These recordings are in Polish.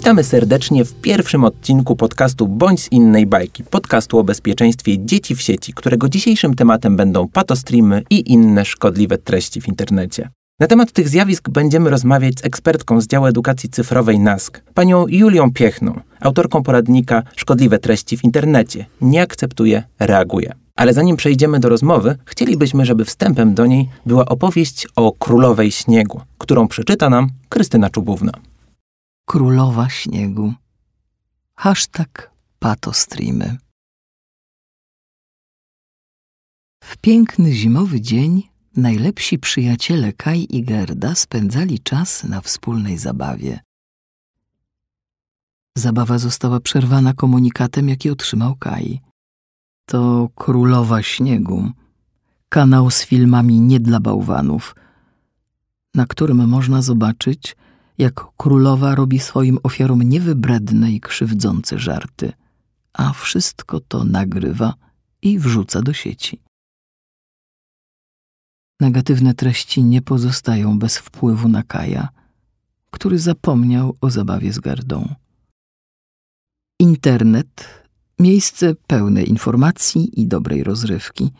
Witamy serdecznie w pierwszym odcinku podcastu Bądź z innej bajki, podcastu o bezpieczeństwie dzieci w sieci, którego dzisiejszym tematem będą patostreamy i inne szkodliwe treści w internecie. Na temat tych zjawisk będziemy rozmawiać z ekspertką z działu edukacji cyfrowej NASK, panią Julią Piechną, autorką poradnika Szkodliwe treści w internecie. Nie akceptuje, reaguje. Ale zanim przejdziemy do rozmowy, chcielibyśmy, żeby wstępem do niej była opowieść o królowej śniegu, którą przeczyta nam Krystyna Czubówna. Królowa śniegu. Hashtag patostreamy. W piękny zimowy dzień najlepsi przyjaciele Kai i Gerda spędzali czas na wspólnej zabawie. Zabawa została przerwana komunikatem, jaki otrzymał Kai. To Królowa Śniegu, kanał z filmami nie dla bałwanów, na którym można zobaczyć, jak królowa robi swoim ofiarom niewybredne i krzywdzące żarty, a wszystko to nagrywa i wrzuca do sieci. Negatywne treści nie pozostają bez wpływu na Kaja, który zapomniał o zabawie z gardą. Internet miejsce pełne informacji i dobrej rozrywki.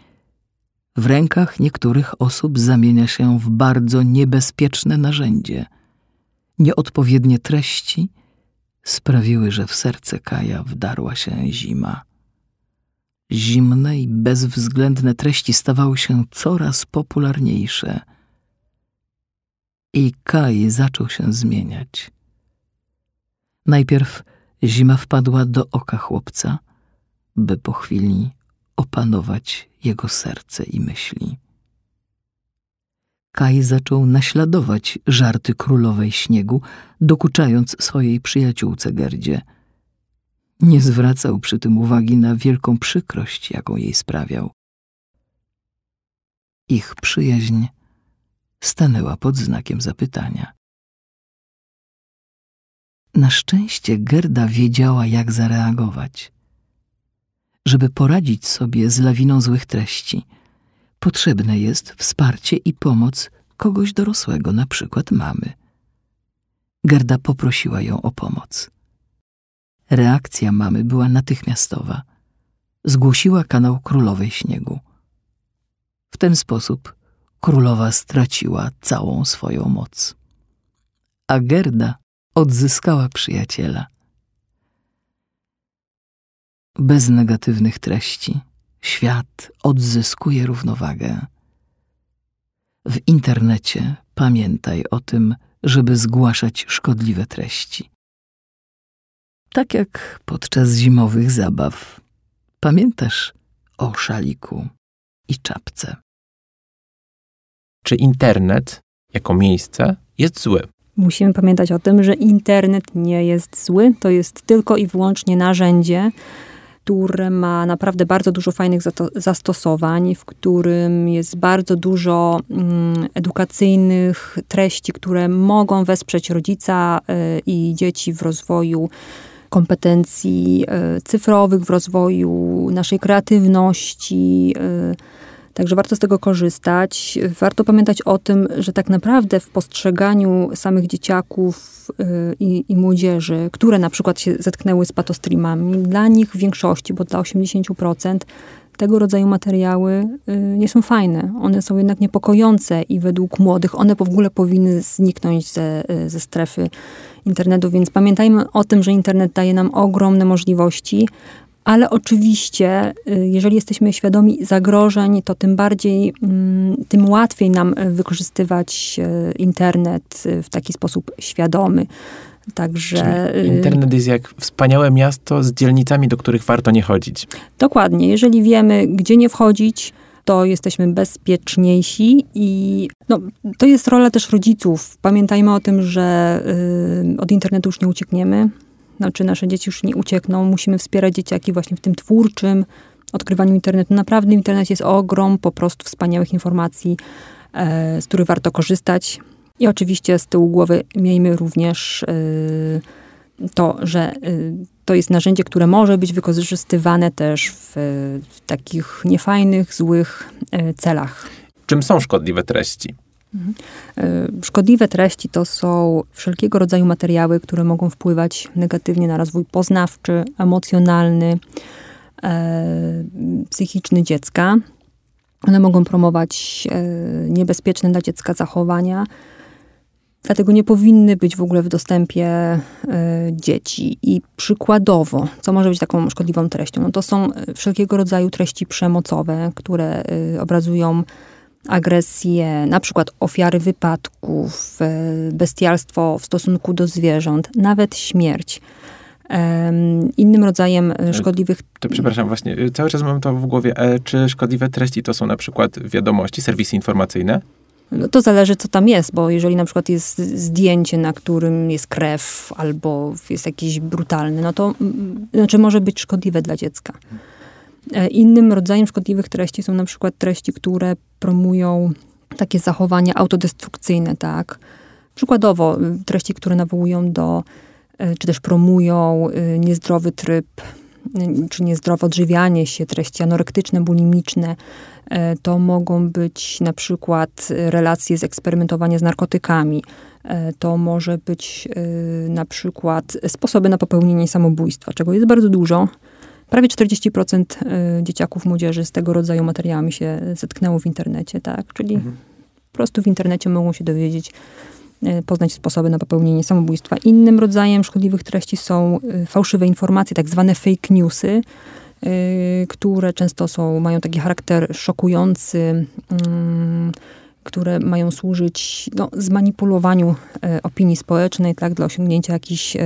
W rękach niektórych osób zamienia się w bardzo niebezpieczne narzędzie. Nieodpowiednie treści sprawiły, że w serce Kaja wdarła się zima. Zimne i bezwzględne treści stawały się coraz popularniejsze. I Kaj zaczął się zmieniać. Najpierw zima wpadła do oka chłopca, by po chwili opanować jego serce i myśli. Kaj zaczął naśladować żarty królowej śniegu, dokuczając swojej przyjaciółce Gerdzie – nie zwracał przy tym uwagi na wielką przykrość, jaką jej sprawiał. Ich przyjaźń stanęła pod znakiem zapytania. Na szczęście Gerda wiedziała, jak zareagować. Żeby poradzić sobie z lawiną złych treści, potrzebne jest wsparcie i pomoc kogoś dorosłego, na przykład mamy. Gerda poprosiła ją o pomoc. Reakcja mamy była natychmiastowa. Zgłosiła kanał Królowej Śniegu. W ten sposób królowa straciła całą swoją moc. A Gerda odzyskała przyjaciela. Bez negatywnych treści świat odzyskuje równowagę. W internecie pamiętaj o tym, żeby zgłaszać szkodliwe treści tak jak podczas zimowych zabaw. Pamiętasz o szaliku i czapce? Czy internet jako miejsce jest zły? Musimy pamiętać o tym, że internet nie jest zły, to jest tylko i wyłącznie narzędzie, które ma naprawdę bardzo dużo fajnych zastosowań, w którym jest bardzo dużo mm, edukacyjnych treści, które mogą wesprzeć rodzica y, i dzieci w rozwoju kompetencji e, cyfrowych, w rozwoju naszej kreatywności. Także warto z tego korzystać. Warto pamiętać o tym, że tak naprawdę w postrzeganiu samych dzieciaków e, i, i młodzieży, które na przykład się zetknęły z patostreamami, dla nich w większości, bo dla 80%, tego rodzaju materiały nie są fajne. One są jednak niepokojące i według młodych one w ogóle powinny zniknąć ze, ze strefy internetu, więc pamiętajmy o tym, że internet daje nam ogromne możliwości, ale oczywiście, y, jeżeli jesteśmy świadomi zagrożeń, to tym bardziej, mm, tym łatwiej nam wykorzystywać y, internet w taki sposób świadomy. Także Czyli internet jest jak wspaniałe miasto z dzielnicami, do których warto nie chodzić. Dokładnie. Jeżeli wiemy, gdzie nie wchodzić, to jesteśmy bezpieczniejsi i no, to jest rola też rodziców. Pamiętajmy o tym, że y, od internetu już nie uciekniemy. Znaczy nasze dzieci już nie uciekną. Musimy wspierać dzieciaki właśnie w tym twórczym odkrywaniu internetu. Naprawdę internet jest ogrom po prostu wspaniałych informacji, e, z których warto korzystać. I oczywiście z tyłu głowy miejmy również y, to, że y, to jest narzędzie, które może być wykorzystywane też w, w takich niefajnych, złych y, celach. Czym są szkodliwe treści? Mhm. Szkodliwe treści to są wszelkiego rodzaju materiały, które mogą wpływać negatywnie na rozwój poznawczy, emocjonalny, e, psychiczny dziecka. One mogą promować e, niebezpieczne dla dziecka zachowania, dlatego nie powinny być w ogóle w dostępie e, dzieci. I przykładowo, co może być taką szkodliwą treścią? No to są wszelkiego rodzaju treści przemocowe, które obrazują agresję, na przykład ofiary wypadków, bestialstwo w stosunku do zwierząt, nawet śmierć. Innym rodzajem e, szkodliwych. To przepraszam, właśnie, e, cały czas mam to w głowie. E, czy szkodliwe treści to są na przykład wiadomości, serwisy informacyjne? No to zależy, co tam jest, bo jeżeli na przykład jest zdjęcie, na którym jest krew albo jest jakiś brutalny, no to znaczy może być szkodliwe dla dziecka. Innym rodzajem szkodliwych treści są na przykład treści, które promują takie zachowania autodestrukcyjne, tak? Przykładowo treści, które nawołują do E, czy też promują e, niezdrowy tryb, e, czy niezdrowe odżywianie się, treści anorektyczne, bulimiczne. To mogą być na przykład relacje z eksperymentowania z narkotykami. To może być na przykład sposoby na popełnienie samobójstwa, czego jest bardzo dużo. Prawie 40% dzieciaków, młodzieży z tego rodzaju materiałami się zetknęło w internecie, tak? Czyli mhm. po prostu w internecie mogą się dowiedzieć E, poznać sposoby na popełnienie samobójstwa. Innym rodzajem szkodliwych treści są e, fałszywe informacje, tak zwane fake newsy, które często są, mają taki charakter szokujący, mm, które mają służyć no, zmanipulowaniu opinii społecznej, tak, dla osiągnięcia jakichś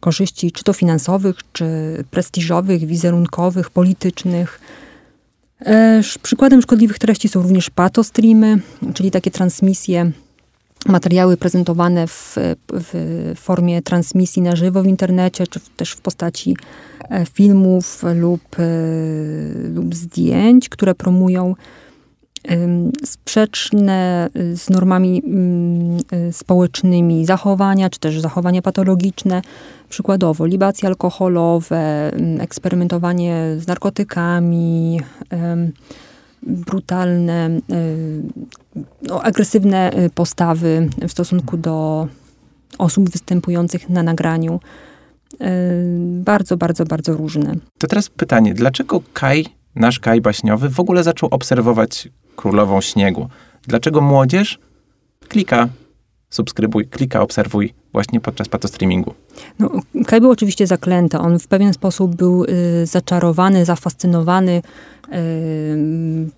korzyści, czy to finansowych, czy prestiżowych, wizerunkowych, politycznych. Przykładem szkodliwych treści są również patostreamy, czyli takie transmisje materiały prezentowane w, w, formie transmisji na żywo w internecie, czy też w postaci e, filmów lub, e, lub zdjęć, które promują sprzeczne z normami mm, e, społecznymi zachowania, czy też zachowania patologiczne. Przykładowo libacje alkoholowe, eksperymentowanie z narkotykami, brutalne, y, no, agresywne y, postawy w stosunku do osób występujących na nagraniu. Y, bardzo, bardzo, bardzo różne. To teraz pytanie, dlaczego Kaj, nasz Kaj baśniowy, w ogóle zaczął obserwować królową śniegu? Dlaczego młodzież klika subskrybuj, klika, obserwuj właśnie podczas patostreamingu. No, Kaj był oczywiście zaklęty. On w pewien sposób był y, zaczarowany, zafascynowany y,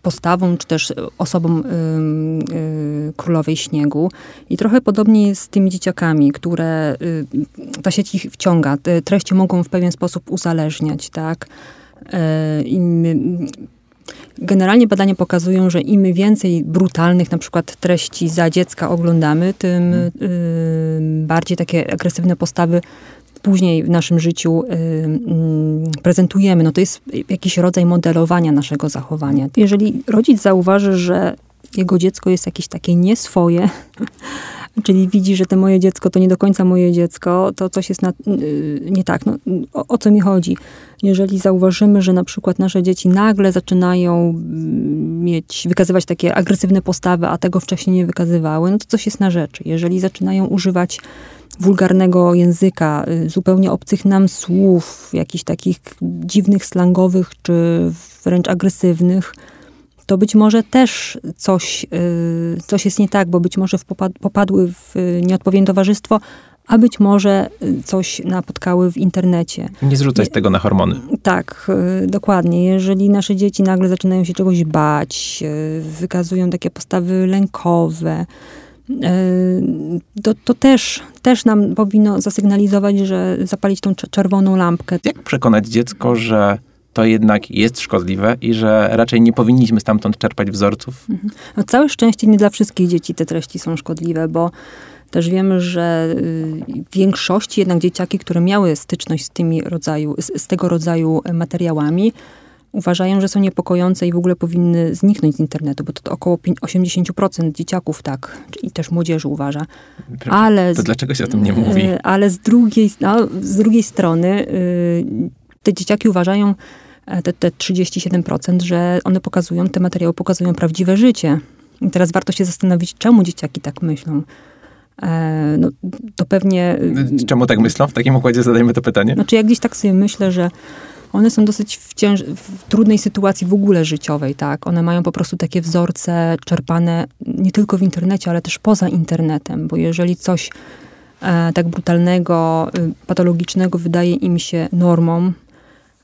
postawą, czy też osobą y, y królowej śniegu. I trochę podobnie jest z tymi dzieciakami, które y, ta sieć ich wciąga. Te treści mogą w pewien sposób uzależniać, tak? Generalnie badania pokazują, że im więcej brutalnych na przykład treści za dziecka oglądamy, tym y, bardziej takie agresywne postawy później w naszym życiu y, y, prezentujemy. No to jest jakiś rodzaj modelowania naszego zachowania. Jeżeli rodzic zauważy, że jego dziecko jest jakieś takie nieswoje, czyli widzi, że to moje dziecko to nie do końca moje dziecko, to coś jest na, y, nie tak. No, o, o, co mi chodzi? Jeżeli zauważymy, że na przykład nasze dzieci nagle zaczynają mm, mieć, wykazywać takie agresywne postawy, a tego wcześniej nie wykazywały, no to coś jest na rzeczy. Jeżeli zaczynają używać wulgarnego języka, y, zupełnie obcych nam słów, jakichś takich dziwnych, slangowych czy wręcz agresywnych, to być może też coś, y, coś jest nie tak, bo być może popadły w nieodpowiednie towarzystwo, a być może coś napotkały w internecie. Nie zrzucać tego na hormony. Tak, y, dokładnie. Jeżeli nasze dzieci nagle zaczynają się czegoś bać, y, wykazują takie postawy lękowe, to, to też, też nam powinno zasygnalizować, że zapalić tą czerwoną lampkę. Jak przekonać dziecko, że to jednak jest szkodliwe i że raczej nie powinniśmy stamtąd czerpać wzorców. Mhm. No, całe szczęście nie dla wszystkich dzieci te treści są szkodliwe, bo też wiemy, że y, w większości jednak dzieciaki, które miały styczność z, tymi rodzaju, z, z tego rodzaju materiałami, uważają, że są niepokojące i w ogóle powinny zniknąć z internetu, bo to, to około 80% dzieciaków tak, i też młodzieży uważa. Ale to dlaczego się o tym nie mówi? Y, ale z drugiej, no, z drugiej strony y, te dzieciaki uważają, e, te, te 37%, że one pokazują, te materiały pokazują prawdziwe życie. I teraz warto się zastanowić, czemu dzieciaki tak myślą. E, no, to pewnie... Czemu tak myślą? W takim układzie zadajmy to pytanie. Znaczy ja gdzieś tak sobie myślę, że one są dosyć w, cięż- w trudnej sytuacji w ogóle życiowej, tak? One mają po prostu takie wzorce czerpane nie tylko w internecie, ale też poza internetem, bo jeżeli coś e, tak brutalnego, y, patologicznego wydaje im się normą,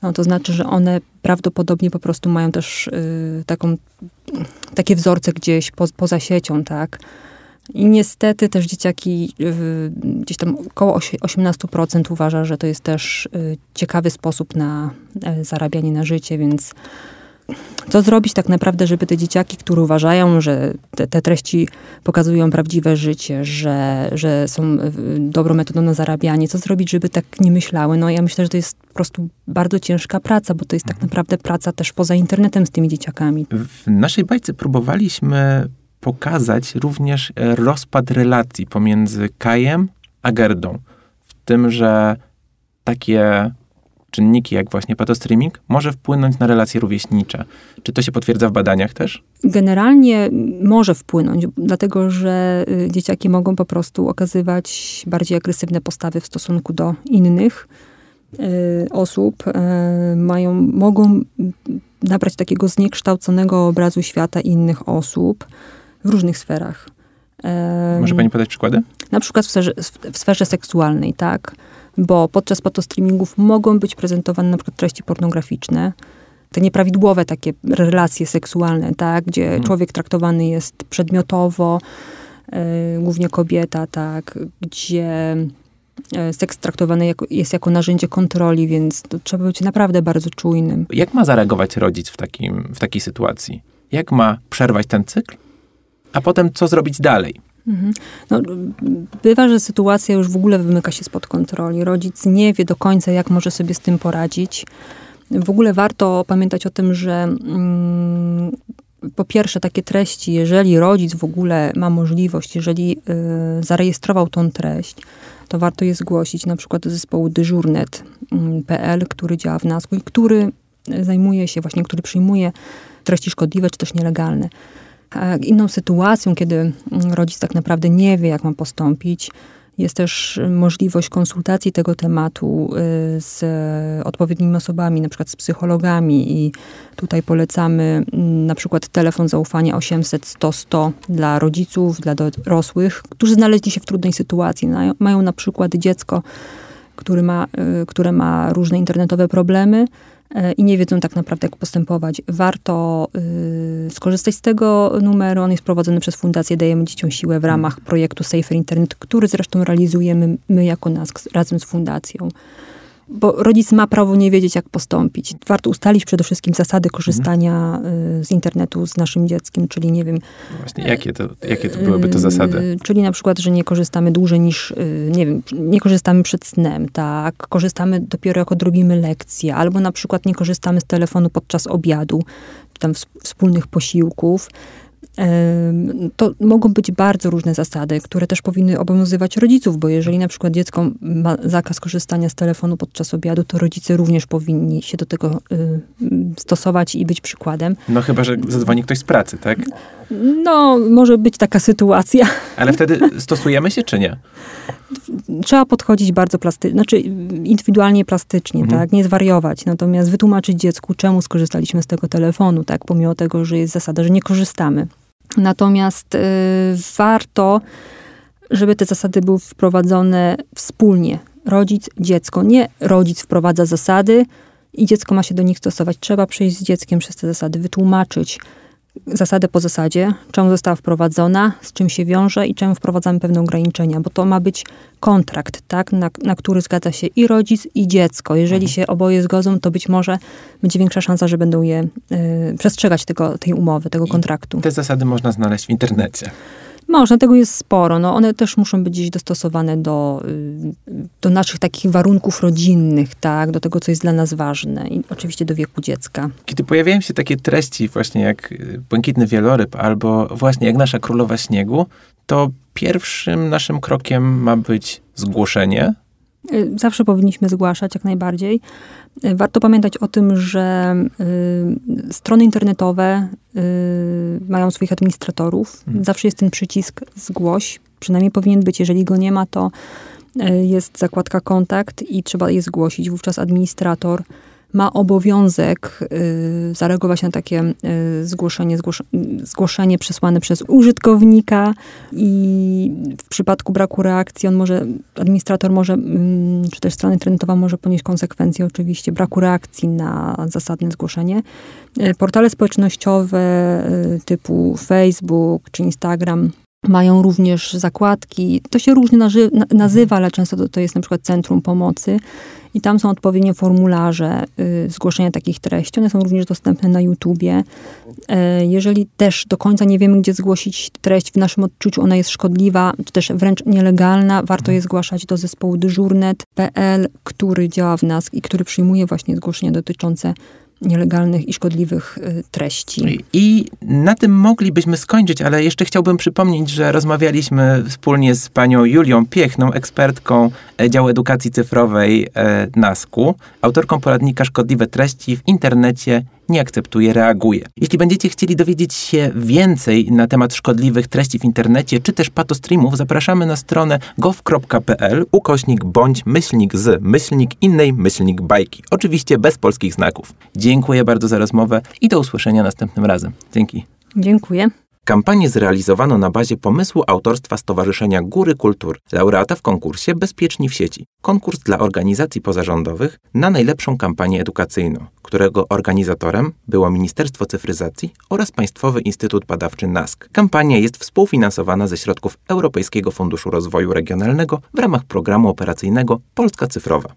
no to znaczy, że one prawdopodobnie po prostu mają też y, taką, takie wzorce gdzieś po, poza siecią, tak? I niestety też dzieciaki, y, gdzieś tam około osie- 18% uważa, że to jest też y, ciekawy sposób na e, zarabianie na życie, więc co zrobić tak naprawdę, żeby te dzieciaki, które uważają, że te, te treści pokazują prawdziwe życie, że, że są y, dobrą metodą na zarabianie, co zrobić, żeby tak nie myślały? No ja myślę, że to jest po prostu bardzo ciężka praca, bo to jest tak naprawdę praca też poza internetem z tymi dzieciakami. W naszej bajce próbowaliśmy pokazać również e, rozpad relacji pomiędzy Kajem a Gerdą. W tym, że takie czynniki jak właśnie patostreaming może wpłynąć na relacje rówieśnicze. Czy to się potwierdza w badaniach też? Generalnie może wpłynąć, dlatego że y, dzieciaki mogą po prostu okazywać bardziej agresywne postawy w stosunku do innych y, osób. Y, Mają, mogą nabrać takiego zniekształconego obrazu świata innych osób w różnych sferach. Może pani podać przykłady? na przykład w sferze, w sferze seksualnej, tak? Bo podczas patostreamingów mogą być prezentowane na przykład treści pornograficzne, te nieprawidłowe takie relacje seksualne, tak? Gdzie Mhm. człowiek traktowany jest przedmiotowo, e, głównie kobieta, tak? Gdzie e, seks traktowany jako, jest jako narzędzie kontroli, więc trzeba być naprawdę bardzo czujnym. Jak ma zareagować rodzic w, takim, w takiej sytuacji? Jak ma przerwać ten cykl? A potem co zrobić dalej? Mhm. No, bywa, że sytuacja już w ogóle wymyka się spod kontroli. Rodzic nie wie do końca, jak może sobie z tym poradzić. W ogóle warto pamiętać o tym, że mm, po pierwsze takie treści, jeżeli rodzic w ogóle ma możliwość, jeżeli y, zarejestrował tą treść, to warto je zgłosić na przykład do zespołu dyżurnet.pl, który działa w NASK i który zajmuje się właśnie, który przyjmuje treści szkodliwe czy też nielegalne. A Inną sytuacją, kiedy mm, rodzic tak naprawdę nie wie, jak ma postąpić, jest też możliwość konsultacji tego tematu y, z odpowiednimi osobami, na przykład z psychologami. I tutaj polecamy mm, na przykład telefon zaufania 800 100 100 dla rodziców, dla dorosłych, którzy znaleźli się w trudnej sytuacji. Mają- Mają na przykład dziecko, który ma, y, które ma różne internetowe problemy i nie wiedzą tak naprawdę, jak postępować. Warto y, skorzystać z tego numeru. On jest prowadzony przez Fundację Dajemy Dzieciom Siłę w ramach projektu Safer Internet, który zresztą realizujemy my jako NASK razem z Fundacją. Bo rodzic ma prawo nie wiedzieć, jak postąpić. Warto ustalić przede wszystkim zasady korzystania y, z internetu z naszym dzieckiem, czyli nie wiem, No Właśnie, jakie to, jakie to byłyby to zasady? Yy, Czyli na przykład, że nie korzystamy dłużej niż, nie wiem, nie korzystamy przed snem, tak? Korzystamy dopiero jak odrobimy lekcję, albo na przykład nie korzystamy z telefonu podczas obiadu, czy tam ws- wspólnych posiłków. To mogą być bardzo różne zasady, które też powinny obowiązywać rodziców, bo jeżeli na przykład dziecko ma zakaz korzystania z telefonu podczas obiadu, to rodzice również powinni się do tego y, stosować i być przykładem. No chyba, że zadzwoni ktoś z pracy, tak? No, może być taka sytuacja. Ale wtedy stosujemy się, czy nie? trzeba podchodzić bardzo plastycznie, znaczy indywidualnie plastycznie, Mhm. tak, nie zwariować, natomiast wytłumaczyć dziecku, czemu skorzystaliśmy z tego telefonu, tak, pomimo tego, że jest zasada, że nie korzystamy. Natomiast y, warto, żeby te zasady były wprowadzone wspólnie. Rodzic, dziecko. Nie rodzic wprowadza zasady i dziecko ma się do nich stosować. Trzeba przejść z dzieckiem przez te zasady, wytłumaczyć zasadę po zasadzie, czemu została wprowadzona, z czym się wiąże i czemu wprowadzamy pewne ograniczenia, bo to ma być kontrakt, tak, na, na który zgadza się i rodzic, i dziecko. Jeżeli się oboje zgodzą, to być może będzie większa szansa, że będą je y, przestrzegać tego, tej umowy, tego I kontraktu. Te zasady można znaleźć w internecie. Można, tego jest sporo. No, one też muszą być gdzieś dostosowane do, y, do naszych takich warunków rodzinnych, tak, do tego, co jest dla nas ważne i oczywiście do wieku dziecka. Kiedy pojawiają się takie treści właśnie jak y, Błękitny Wieloryb albo właśnie jak Nasza Królowa Śniegu, to pierwszym naszym krokiem ma być zgłoszenie zawsze powinniśmy zgłaszać jak najbardziej. Y, warto pamiętać o tym, że y, strony internetowe y, mają swoich administratorów. Mhm. Zawsze jest ten przycisk zgłoś. Przynajmniej powinien być. Jeżeli go nie ma, to y, jest zakładka kontakt i trzeba je zgłosić. Wówczas administrator ma obowiązek y, zareagować na takie y, zgłoszenie, zgłosz, zgłoszenie przesłane przez użytkownika i w przypadku braku reakcji on może, administrator może, mm, czy też strona internetowa może ponieść konsekwencje oczywiście braku reakcji na zasadne zgłoszenie. Y, Portale społecznościowe y, typu Facebook czy Instagram mają również zakładki. To się różnie nazywa, ale często to, to jest na przykład Centrum Pomocy. I tam są odpowiednie formularze y, zgłoszenia takich treści. One są również dostępne na YouTubie. E, jeżeli też do końca nie wiemy, gdzie zgłosić treść, w naszym odczuciu ona jest szkodliwa, czy też wręcz nielegalna, warto je zgłaszać do zespołu dyżurnet.pl, który działa w nas i który przyjmuje właśnie zgłoszenia dotyczące nielegalnych i szkodliwych y, treści. I na tym moglibyśmy skończyć, ale jeszcze chciałbym przypomnieć, że rozmawialiśmy wspólnie z panią Julią Piechną, ekspertką e, działu edukacji cyfrowej e, NASK-u, autorką poradnika Szkodliwe treści w internecie nie akceptuje, reaguje. Jeśli będziecie chcieli dowiedzieć się więcej na temat szkodliwych treści w internecie, czy też patostreamów, zapraszamy na stronę gov.pl ukośnik bądź myślnik z myślnik innej myślnik bajki. Oczywiście bez polskich znaków. Dziękuję bardzo za rozmowę i do usłyszenia następnym razem. Dzięki. Dziękuję. Kampanię zrealizowano na bazie pomysłu autorstwa Stowarzyszenia Góry Kultur, laureata w konkursie Bezpieczni w sieci. Konkurs dla organizacji pozarządowych na najlepszą kampanię edukacyjną, którego organizatorem było Ministerstwo Cyfryzacji oraz Państwowy Instytut Badawczy NASK. Kampania jest współfinansowana ze środków Europejskiego Funduszu Rozwoju Regionalnego w ramach programu operacyjnego Polska Cyfrowa.